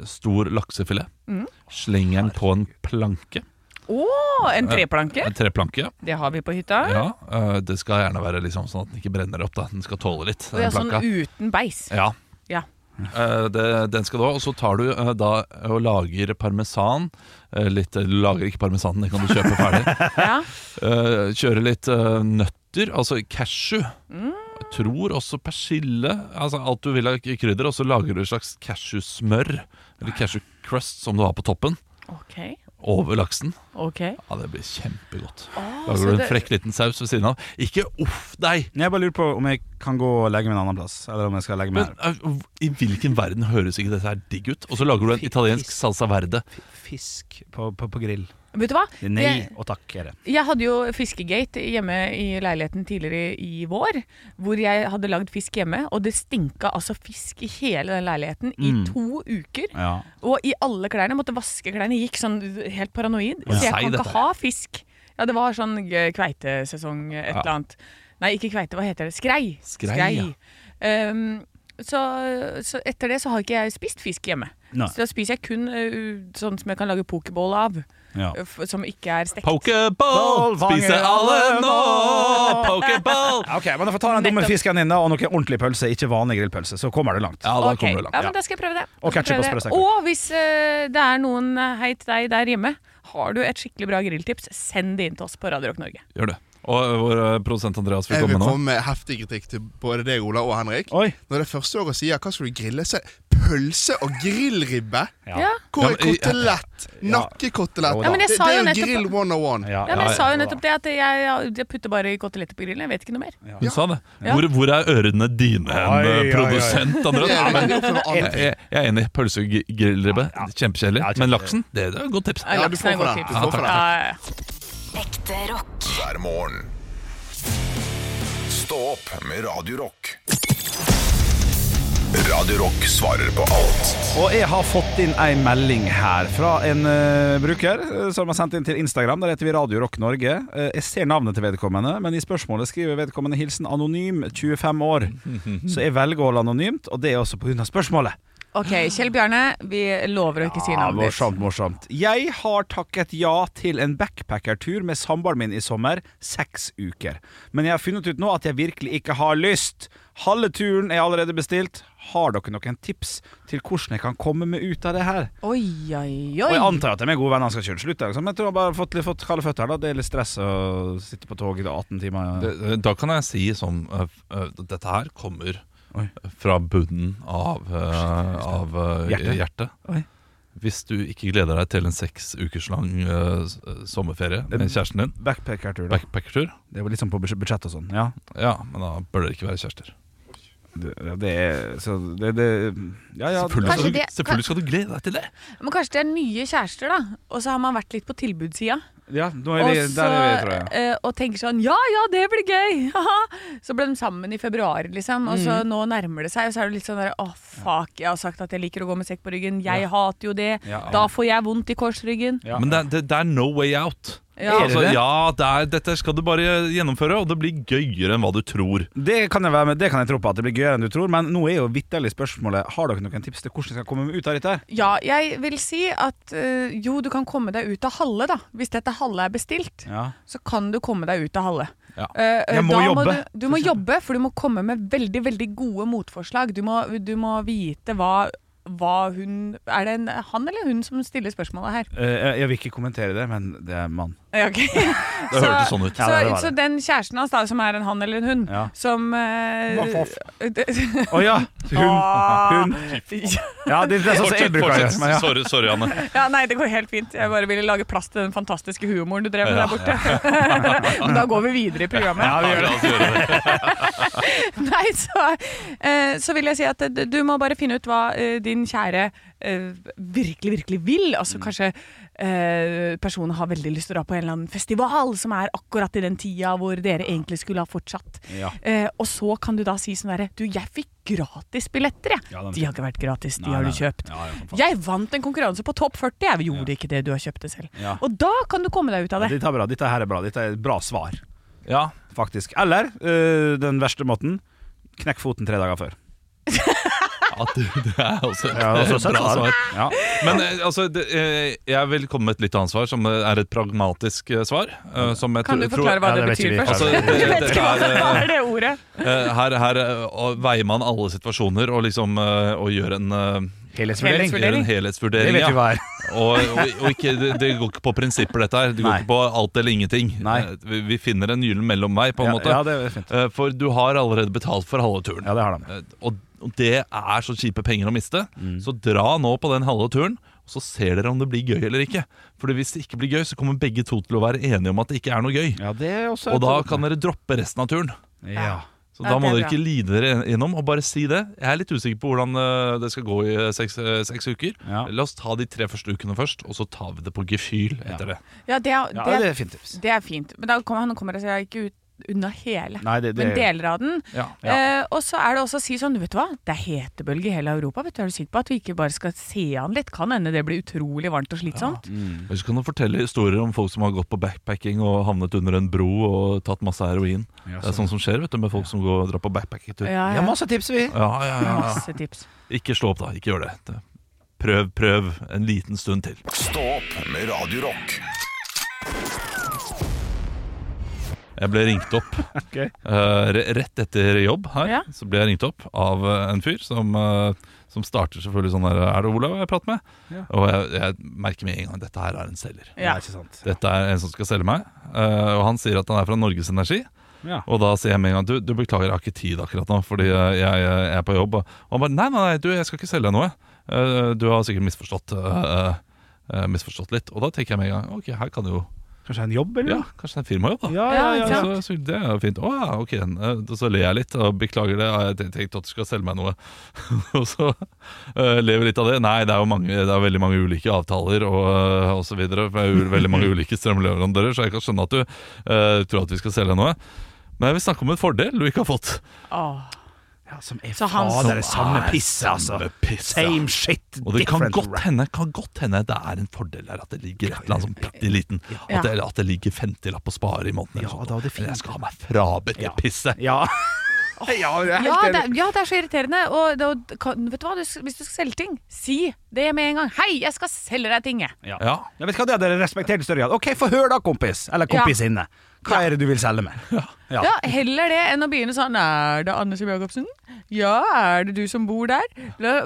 stor laksefilet, Mm. slenger den på en planke. Å, en treplanke! En treplanke. Det har vi på hytta. Ja, eh, Det skal gjerne være liksom sånn at den ikke brenner opp. da Den skal tåle litt. Den sånn uten beis. Ja, Ja. Eh, det, den skal du ha, og så tar du eh, da og lager parmesan. Eh, litt, du lager ikke parmesan, den kan du kjøpe ferdig. [laughs] Ja. Eh, kjører litt eh, nøtter, altså cashew. Mm. Jeg tror også persille. Altså alt du vil av krydder. Og så lager du et slags cashewsmør, eller cashew crust, som du har på toppen. Ok. Over laksen. ok Ja, Det blir kjempegodt. Oh, Lager du en det- frekk liten saus ved siden av. Ikke uff deg! Jeg bare lurer på om jeg kan gå og legge meg en annen plass. Eller om jeg skal legge meg her. I hvilken verden høres ikke dette her digg ut? Og så lager du en italiensk salsa verde. Fisk på, på, på grill. Vet du hva? Nei Jeg- og takk, er det. Jeg hadde jo fiskegate hjemme i leiligheten tidligere i vår, hvor jeg hadde lagd fisk hjemme, og det stinka altså fisk i hele den leiligheten i Mm. to uker. Ja. Og i alle klærne. Måtte vaske klærne. Gikk sånn helt paranoid. Ja. Så jeg kan ikke ha fisk. Ja, det var sånn kveitesesong, et Ja. eller annet. Nei, ikke kveite, hva heter det? Skrei. Skrei, ja. Um, så, så etter det så har ikke jeg spist fisk hjemme. Nei. Så da spiser jeg kun sånn som jeg kan lage pokeball av, Ja. som ikke er stekt. Pokeball! Ball Spiser alle nå! Pokeball! [laughs] Ok, men da får ta den dumme fisken inne og noe ordentlig pølse, ikke vanlig grillpølse. Så kommer du langt. Ja, da okay. kommer du langt. Ja, men Da skal jeg prøve det. Og Jeg prøve det. Og hvis uh, det er noen heit hei til deg der hjemme, har du et skikkelig bra grilltips, send det inn til oss på Radio Rock Norge. Gjør det. Og vår produsent Andreas vil komme nå. Jeg vil komme med heftig kritikk til både deg, Ola, og Henrik. Oi. Når det første året sier 'hva skal du grille', så pølse og grillribbe. Ja. Hvor er kotelett? Nakkekotelett? Jo. Ja, det, det er jo nettopp- grill 101. Ja, men jeg sa jo nettopp det at jeg, jeg putter bare koteletter på grillen. Jeg vet ikke noe mer. Hun sa det. Hvor, hvor er ørene dine hen, eh, produsent Jeg, er enig. Pølse og grillribbe. Kjempekjedelig. Men laksen, det, det er et godt tips. Ja, du får for det. Ekte rock. hver morgen. Stå opp med Radio Rock. Radio Rock svarer på alt Og jeg har fått inn ei melding her fra en uh, bruker eh, som har sendt inn til Instagram. Der heter vi Radio Rock Norge. Uh, jeg ser navnet til vedkommende, men i spørsmålet skriver vedkommende hilsen anonym 25 år. Så jeg velger å holde anonymt, og det er også pga. spørsmålet. Ok, Kjell Bjarne, vi lover å ikke si navnet ditt. morsomt, morsomt. Jeg har takket ja til en backpackertur med samboeren min i sommer, seks uker. Men jeg har funnet ut nå at jeg virkelig ikke har lyst. Halve turen er allerede bestilt. Har dere noen tips til hvordan jeg kan komme meg ut av det her? Oi, oi, oi Og jeg antar at de er gode venner skal kjøre slutt. Liksom. Jeg tror jeg bare har fått, fått kalde føtter. Da. Det er litt stress å sitte på tog i 18 timer. Det- Da kan jeg si som uh, uh, Dette her kommer Oi. fra bunnen av, uh, av uh, Hjertet. hjertet. Oi. Hvis du ikke gleder deg til en seks ukers lang uh, sommerferie med kjæresten din, Backpackertur, Backpacker Det er jo sånn på budsjett budsjett og sånn. Ja. ja, men da bør dere ikke være kjærester. Det, ja, det er Så det, det Ja, ja. Selvfølgelig, skal du, det- selvfølgelig skal du glede deg til det. Men kanskje det er nye kjærester, da. Og så har man vært litt på tilbudssida. ja nå er vi, så, der er vi, tror jeg. eh, og tenker sånn Ja, ja, det blir gøy! [laughs] haha. så ble de sammen i februar, liksom. Og Mm. så nå nærmer det seg, og så er det litt sånn der Å, fuck, jeg har sagt at jeg liker å gå med sekk på ryggen. Jeg hater jo det. Ja. Da får jeg vondt i korsryggen. Ja. Men det, det, det er no way out. Ja. Altså, ja, det er, dette skal du bare gjennomføre, og det blir gøyere enn hva du tror. Det kan, jeg være med, det kan jeg tro på at det blir gøyere enn du tror, men nå er jo vitterlig spørsmålet Har dere noen tips til hvordan jeg skal komme meg ut av dette. her? Ja, jeg vil si at øh, jo, du kan komme deg ut av Halle, da. Hvis dette Halle er bestilt, Ja. så kan du komme deg ut av Halle. Ja. Eh, eh, Jeg må da jobbe, du, du må jobbe, for du må komme med veldig, veldig gode motforslag. Du må, du må vite hva, hva hun Er det en, han eller hun som stiller spørsmålet her? Eh, jeg, jeg vil ikke kommentere det, men det er mann. Ja, ok. [laughs] Det hørtes sånn ut. Ja, så, det det. så den kjæresten hans, da, som er en han eller en hun, Ja. som [laughs] Å Voff, voff. det- ja! Hun. Ah. hun. [laughs] Ja, det, det er sånn som jeg Fortsett, bruker å gjøre. fortsett. Men ja. Sorry, sorry, Anne. Ja, nei, det går helt fint. Jeg bare ville lage plass til den fantastiske humoren du drev med Ja. der borte. Men da går vi videre i programmet. Ja, vi gjør det. [laughs] Nei, så, eh, så vil jeg si at eh, du må bare finne ut hva eh, din kjære eh, virkelig, virkelig vil. Altså kanskje eh, personen har veldig lyst til å dra på en eller annen festival som er akkurat i den tida hvor dere egentlig skulle ha fortsatt. Ja. Og så kan du da si sånn derre Du, jeg fikk gratisbilletter, jeg. Ja, de har ikke vært gratis, de Nei, har du kjøpt. Ja, ja. Jeg vant en konkurranse på Topp 40, jeg gjorde ikke det, du har kjøpt det selv. Ja. Og da kan du komme deg ut av Ja, det. Dette er bra. Dette er bra. Dette er et bra svar, Ja, faktisk. Eller eh, den verste måten. Knekk foten tre dager før. [laughs] ja det, det er også et Ja, også bra svar. svar. Ja. Men eh, altså, det, eh, jeg vil komme med et litt annet svar, som eh, er et pragmatisk eh, svar. eh, Som jeg Kan du tro- forklare hva Ja, det det vet betyr ikke vi. først? Altså, det- [laughs] Jeg vet det ikke hva er, hva eh, er det ordet. Eh, Her, her eh, og veier man alle situasjoner og liksom eh, og gjør en, eh, Helhetsvurdering. gjør en helhetsvurdering, Det vet vi hva er. [laughs] Og, og, og ikke, det, det går ikke på prinsipper, dette her. Det går Nei. ikke på alt eller ingenting. Nei. Eh, Vi, vi finner en gyllen mellomvei, på en Ja, måte. ja, det er fint. Eh, For du har allerede betalt for halve turen. Ja, det har de. Eh, Og, og det er så kjipe penger å miste. Mm. Så dra nå på den halve turen, og så ser dere om det blir gøy eller ikke. For hvis det ikke blir gøy, så kommer begge to til å være enige om at det ikke er noe gøy. Ja, det er også Og da kan dere droppe resten av turen. Ja. Så Ja, da må er dere ikke lide dere gjennom, og bare si det. Jeg er litt usikker på hvordan eh, det skal gå i eh, seks, eh, seks uker. Ja. La oss ta de tre første ukene først, og så tar vi det på gefühl etter det. Ja, det er, ja, det det er, er fint tips. det er fint. Men da kommer han kommer seg ikke ut unna hele. Nei, det, det Men deler av den. Ja. Eh, og så er det også å si sånn, vet du hva, det er hetebølge i hele Europa. Vet du, Er du sikker på at vi ikke bare skal se an litt? Kan hende det blir utrolig varmt og slitsomt. Mm. Eller så kan du fortelle historier om folk som har gått på backpacking og havnet under en bro og tatt masse heroin. Ja, Det er sånn som skjer vet du, med folk som går og drar på backpackingtur. Ja, Ja, ja. masse tips, vi. Ja, ja, ja, ja. Masse tips. Ikke slå opp, da. Ikke gjør det. Prøv, prøv en liten stund til. Stå opp med Radio Rock. Jeg ble ringt opp [laughs] okay. uh, rett etter jobb her. Ja. Så ble jeg ringt opp av eh, en fyr som, uh, som starter selvfølgelig sånn der Er det Olav jeg prater med? Ja. Og jeg, jeg merker med en gang dette her er en selger. Ja. Er ikke sant. Dette er en som skal selge meg. Uh, og han sier at han er fra Norges Energi. Ja. Og da sier jeg med en gang du, du beklager, jeg har ikke tid akkurat nå, fordi jeg, jeg, jeg er på jobb. Og han bare nei, nei, nei, du, jeg skal ikke selge deg noe. Uh, du har sikkert misforstått, uh, uh, misforstått litt. Og da tenker jeg med en gang ok, her kan det jo Kanskje en jobb, eller? Ja, kanskje det er en firmajobb, da. ja, ja. Ja, ja, Så, så det er fint. Å ja, ok. Og Så ler jeg litt og beklager det. Jeg tenkte at du skal selge meg noe. [laughs] og så uh, lever litt av det. Nei, det er jo mange, det er veldig mange ulike avtaler og, uh, og så videre. Det er veldig mange [laughs] ulike strømleverandører, så jeg kan skjønne at du uh, tror at vi skal selge noe. Men jeg vil snakke om en fordel du ikke har fått. Åh. Ja, som er Så han fader, som samme pisse altså. samme piss, ja. Same shit, Og det kan godt, hende, kan godt hende det er en fordel her at det ligger et eller annet sånn bitte liten. At, det, at det ligger 50-lapp å spare i måneden. Ja, da, det er jeg skal ha meg frabedt [laughs] det Ja. pisset. Ja. Ja, det er Ja det, er- ja, det er så irriterende. Og, og vet du hva, du, hvis du skal selge ting, si det med en gang. 'Hei, jeg skal selge deg ting', jeg. Ja. Ja. Jeg vet hva, Det hadde det respektert i større grad. OK, få høre da, kompis. Eller kompisinne. Hva er det du vil selge med? Ja. Ja, Heller det enn å begynne sånn 'Er det Anne Sem Jacobsen?' 'Ja, er det du som bor der?'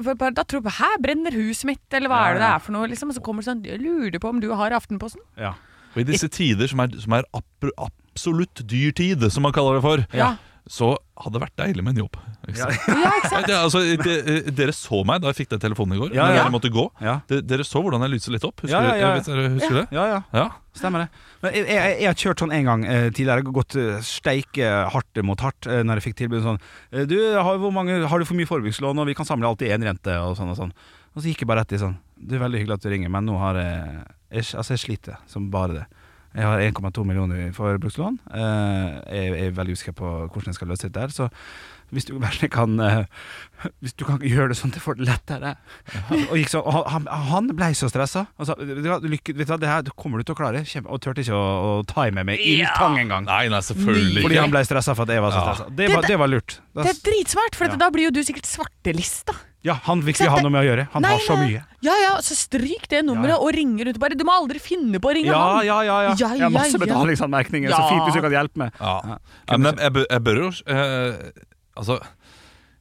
For Da tror jeg 'Her brenner huset mitt', eller hva Ja, er det det er for noe? Liksom, og så kommer det sånn 'Jeg lurer på om du har Aftenposten'? Ja. Og i disse tider som er, som er absolutt dyr tid, som man kaller det for, Ja. Så hadde det vært deilig med en jobb. Ikke sant? Ja, ikke sant? Det, altså, det, dere så meg da jeg fikk den telefonen i går. Ja, ja. dere måtte gå. Ja. De, dere så hvordan jeg lyste litt opp. Husker, Ja, ja, ja. Husker det? Ja, ja. Ja. Stemmer det. Men jeg, jeg, jeg har kjørt sånn en gang eh, tidligere. Gått eh, steike hardt mot hardt eh, når jeg fikk tilbud sånn eh, Du, har, hvor mange, har du for mye forbrukslån, og vi kan samle alltid i én rente, og sånn og sånn. Og så gikk jeg bare rett i sånn Du, er veldig hyggelig at du ringer, men nå har jeg jeg, Altså, jeg sliter som bare det. Jeg har 1,2 millioner i forbrukslån. Eh, jeg, er veldig usikker på hvordan jeg skal løse det der. Så hvis du kanskje kan eh, Hvis du kan gjøre det sånn at jeg får det lettere Og, gikk sånn, og han, han ble så stressa. Han sa lykke, vet du hva, det her kommer du til å klare. Kjempe, og turte ikke å, å time med ildtang engang. Nei, nei, selvfølgelig Fordi han ble stressa for at jeg var så Ja. stressa. Det, var- det var lurt. Det er dritsmart, for Ja. da blir jo du sikkert svartelista. ja, han vil ikke ha noe med å gjøre. Han Nei, har så mye. Ja, ja, så stryk det nummeret Ja, ja. og ring rundt. Bare, du må aldri finne på å ringe Ja, han. ja, ja. ja. Ja, Jeg har masse ja, ja. betalingsanmerkninger. Ja. Så fint hvis du kan hjelpe meg. Ja. Ja. Ja, men jeg, jeg, bør- jo eh, Altså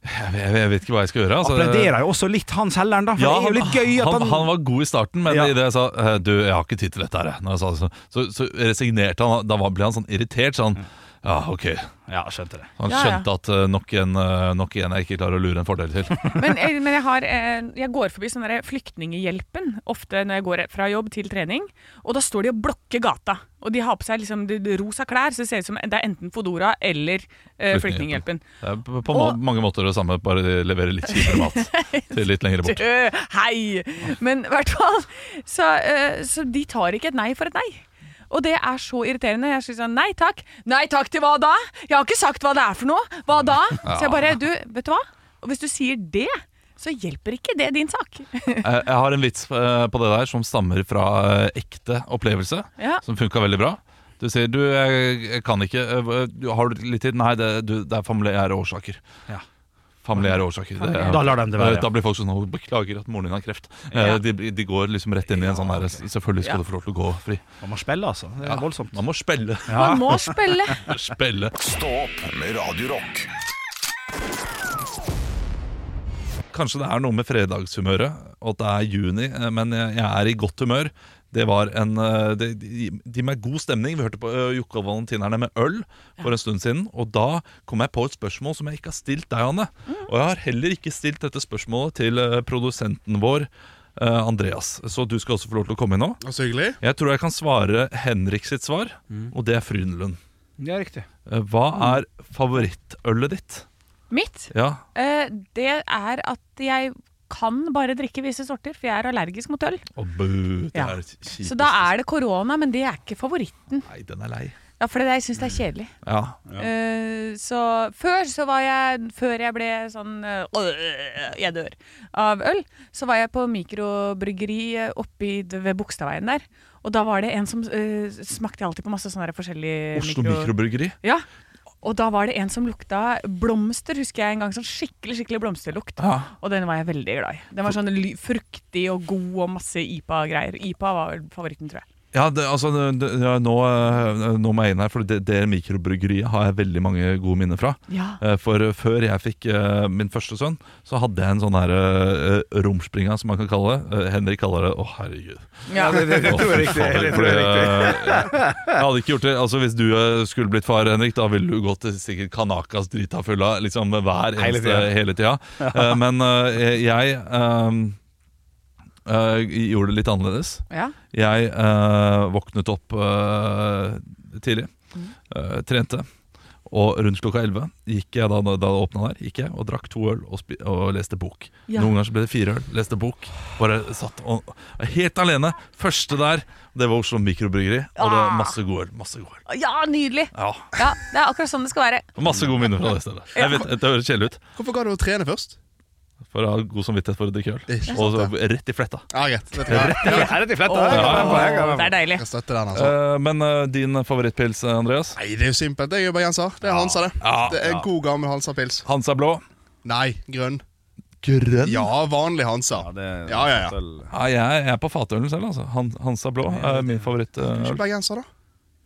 jeg, vet, jeg vet ikke hva jeg skal gjøre. Altså, Applauderer jo også litt han selgeren, da. Ja, han, gøy han, han, han var god i starten, men Ja. i det jeg sa eh, Du, jeg har ikke tid til dette her. Så, så, så resignerte han. Da ble han sånn irritert. Sånn Ja, ok. Ja, skjønte det. Han Ja, ja. skjønte at eh, nok, en, eh, nok en jeg ikke klarer å lure en fordel til. [laughs] Men, jeg- men jeg, har, eh, jeg går forbi sånn Flyktninghjelpen ofte når jeg går fra jobb til trening. Og da står de og blokker gata. Og de har på seg liksom de, de rosa klær, så det ser ut som det er enten Fodora eller eh, Flyktninghjelpen. Flyktninghjelpen. Det er på, på Og- mange måter det samme, bare de leverer litt kjipere mat [laughs] til litt lenger bort. Dø, hei! Men i hvert fall så, eh, så de tar ikke et nei for et nei. Og det er så irriterende. Jeg sier sånn Nei takk. Nei takk til hva da? Jeg har ikke sagt hva det er for noe. Hva da? Så jeg bare Du, vet du hva? Og hvis du sier det, så hjelper ikke det din sak. [laughs] Jeg, jeg har en vits eh, på det der som stammer fra eh, ekte opplevelse, Ja. som funka veldig bra. Du sier du, jeg, jeg kan ikke eh, Har du litt tid? Nei, det, du, det er familiære årsaker. Ja. Familiære årsaker. Det, ja. Da lar de det være, ja. Da blir folk sånn «Å, 'Beklager at moren din har kreft'. Ja. Eh, De, de går liksom rett inn i en sånn der Selvfølgelig skal Ja. du få lov til å gå fri. Man må spille, altså. Det er Ja. voldsomt. Man må spille. Man må spille. [laughs] spille. Stå opp med Radio Rock. Kanskje det er noe med fredagshumøret, og at det er juni, eh, men jeg er i godt humør. Det var en eh, Det de, de med god stemning. Vi hørte på uh, Jokke og Valentinerne med øl for en stund siden. Og da kom jeg på et spørsmål som jeg ikke har stilt deg, Anne. Og jeg har heller ikke stilt dette spørsmålet til eh, produsenten vår, eh, Andreas. Så du skal også få lov til å komme inn nå. Så hyggelig. Jeg tror jeg kan svare Henrik sitt svar, og det er Frydenlund. Det er riktig. Eh, Hva er favorittølet ditt? Mitt, Ja, eh, det er at jeg kan bare drikke visse sorter, for jeg er allergisk mot øl. Oh, bø, det Ja. er. Så da er det korona, men det er ikke favoritten. Nei, den er lei. Ja, for det, jeg syns det er kjedelig. Ja. Eh, så før så var jeg Før jeg ble sånn øh, Jeg dør av øl, så var jeg på mikrobryggeri oppe oppi ved Bogstadveien der. Og da var det en som uh, smakte alltid på masse sånne forskjellige Oslo mikro- mikrobryggeri. Ja. Og da var det en som lukta blomster, husker jeg en gang. Sånn skikkelig skikkelig blomsterlukt. Ja. Og den var jeg veldig glad i. Den var sånn fruktig og god og masse IPA-greier. IPA var favoritten, tror jeg. Ja, det, altså, det, ja, nå, eh, nå må jeg inn her, for det, det mikrobryggeriet har jeg veldig mange gode minner fra. Ja. Eh, For eh, før jeg fikk uh, min første sønn, så hadde jeg en sånn her uh, romspringa, som man kan kalle det. Uh, Henrik kaller det Å, herregud. Ja. det, det, det oh, tror jeg er riktig. fader, Det tror jeg fordi, hadde ikke gjort det Altså Hvis du skulle blitt far, Henrik, da ville du gått til sikkert Kanakas drita fulla liksom, hver eneste hele tida. Men jeg ehm, eh, gjorde det litt annerledes. ja. Jeg uh, våknet opp uh, tidlig, eh, trente. Og rundt klokka 11 gikk jeg da, da det åpna der, gikk jeg og drakk to øl og, spi og leste bok. Ja. Noen ganger så ble det fire øl, leste bok. Bare satt og, helt alene. Første der, det var Oslo Mikrobryggeri. Og det var Ah. masse god øl. Masse god øl. ja, nydelig! Ja, Ja, Det er akkurat sånn det skal være. Masse gode minner fra det stedet. Jeg vet, Det høres kjedelig ut. Hvorfor ga du å trene først? For å ha god samvittighet for å drikke øl. Og så rett i fletta. Ja, greit. Det til fletta? Være med på. det er deilig. Jeg støtter den, altså. Uh, men uh, din favorittpils, eh, Andreas? Nei, det er jo simpelt. Det er jo bergenser. Det er Hansa, det. Ja, Det er god, gammel Hansa-pils. Hansa blå. Nei, grønn. Grønn? Ja, vanlig Hansa. Ja, det, Ja, ja, ja. Ja, jeg, jeg er på fatølen selv, altså. Han, Hansa blå er min favorittøl. Uh, Ikke bergenser, da.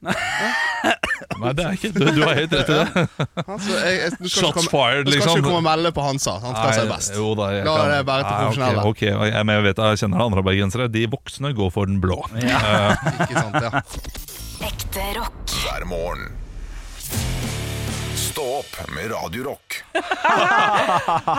Nei, det er ikke Du, du har helt rett i det. [laughs] Altså, jeg, jeg, du skal Shots ikke komme, fired, du skal liksom. ikke komme og melde på Hansa. Han skal seg best. jo da, jeg La kan- det være til Nei, profesjonelle. Ok, ok, jeg, men jeg vet jeg kjenner andre bergensere. De voksne går for den blå. Eh, [laughs] Ikke sant, ja. Ekte rock. hver morgen. Stå opp med Radio Rock. [laughs]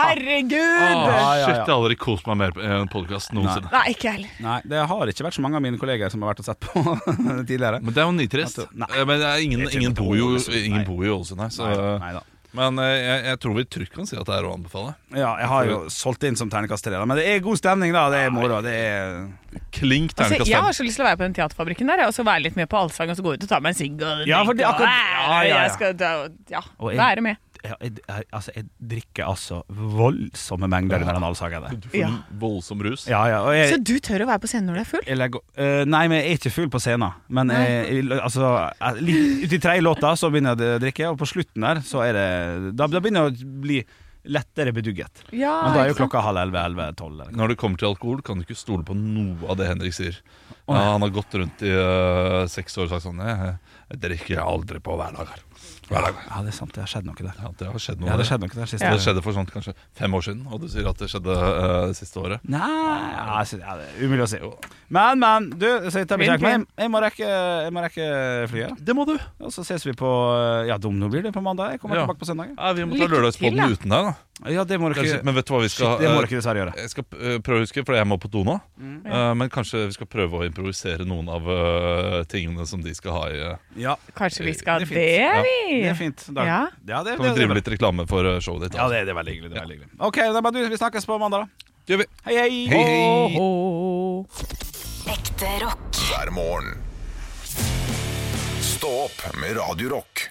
Herregud! Ah, ja, ja. Shit, jeg har aldri kost meg mer på en podkast noensinne. Nei, ikke jeg heller. Nei, det har ikke vært så mange av mine kolleger som har vært og sett på [laughs] tidligere. Men det er jo nitrist. Nei. Eh, Men det er ingen, ingen bor jo ingen bor jo i Ålesund her. Så, Nei, nei da. Men eh, jeg, jeg tror vi trygt kan si at det er å anbefale. Ja, jeg har jo solgt inn som terningkast tre, men det er god stemning, da. Det er moro. Det er Klink Altså, jeg har så lyst til å være på den teaterfabrikken der og så være litt med på allsang og så gå ut og ta meg en sigg og Ja, akkurat- ja, ja, ja. Jeg skal da, ja, Og jeg- være med. Jeg, jeg, jeg, altså, jeg drikker altså voldsomme mengder under den allsagen der. Du får Ja. voldsom rus. Ja, ja, og jeg, Så du tør å være på scenen når du er full? jeg legger, uh, nei, men jeg er ikke full på scenen. Men jeg, altså, jeg, litt- ut i tredje låta så begynner jeg å drikke, og på slutten der så er det Da, da begynner jeg å bli lettere bedugget. Ja, Men da er jo klokka halv elleve, elleve, tolv. eller- Når det kommer til alkohol, kan du ikke stole på noe av det Henrik sier. Ja, han har gått rundt i uh, seks år og sagt sånn Jeg, jeg drikker aldri på hverdager. Hverdager. Ja, det er sant. Det har skjedd noe der. Ja, det har skjedd noe. Ja, det der. skjedde noe der sist. Det skjedde for sånn kanskje fem år siden, og du sier at det skjedde uh, det siste året. Nei ja, ja, Det er umulig å si. Men, men, du, så jeg, tar må rekke, jeg må rekke flyet. Det må du. Og så ses vi på Ja, dum nå blir det på mandag. Jeg kommer Ja. tilbake på søndag. Ja, vi må ta lørdagspodden uten deg, da. Ja, det må du ikke men vet du hva vi skal Shit, det må du ikke dessverre gjøre. Jeg skal eh, prøve å huske, for jeg må på do nå. Eh, men kanskje vi skal prøve å improvisere noen av eh, tingene som de skal ha i uh, Ja, Kanskje vi skal Det vi? Det er fint. Da, Ja. ja det, Kan vi drive litt reklame for eh, showet ditt? Ja, altså? det, det er veldig hyggelig. Det er veldig hyggelig. OK, da, men du, vi snakkes på mandag, da. Gjør vi. Hei, hei. Hei, hei. Åh. Ekte rock. hver morgen. Stå opp med Radio Rock.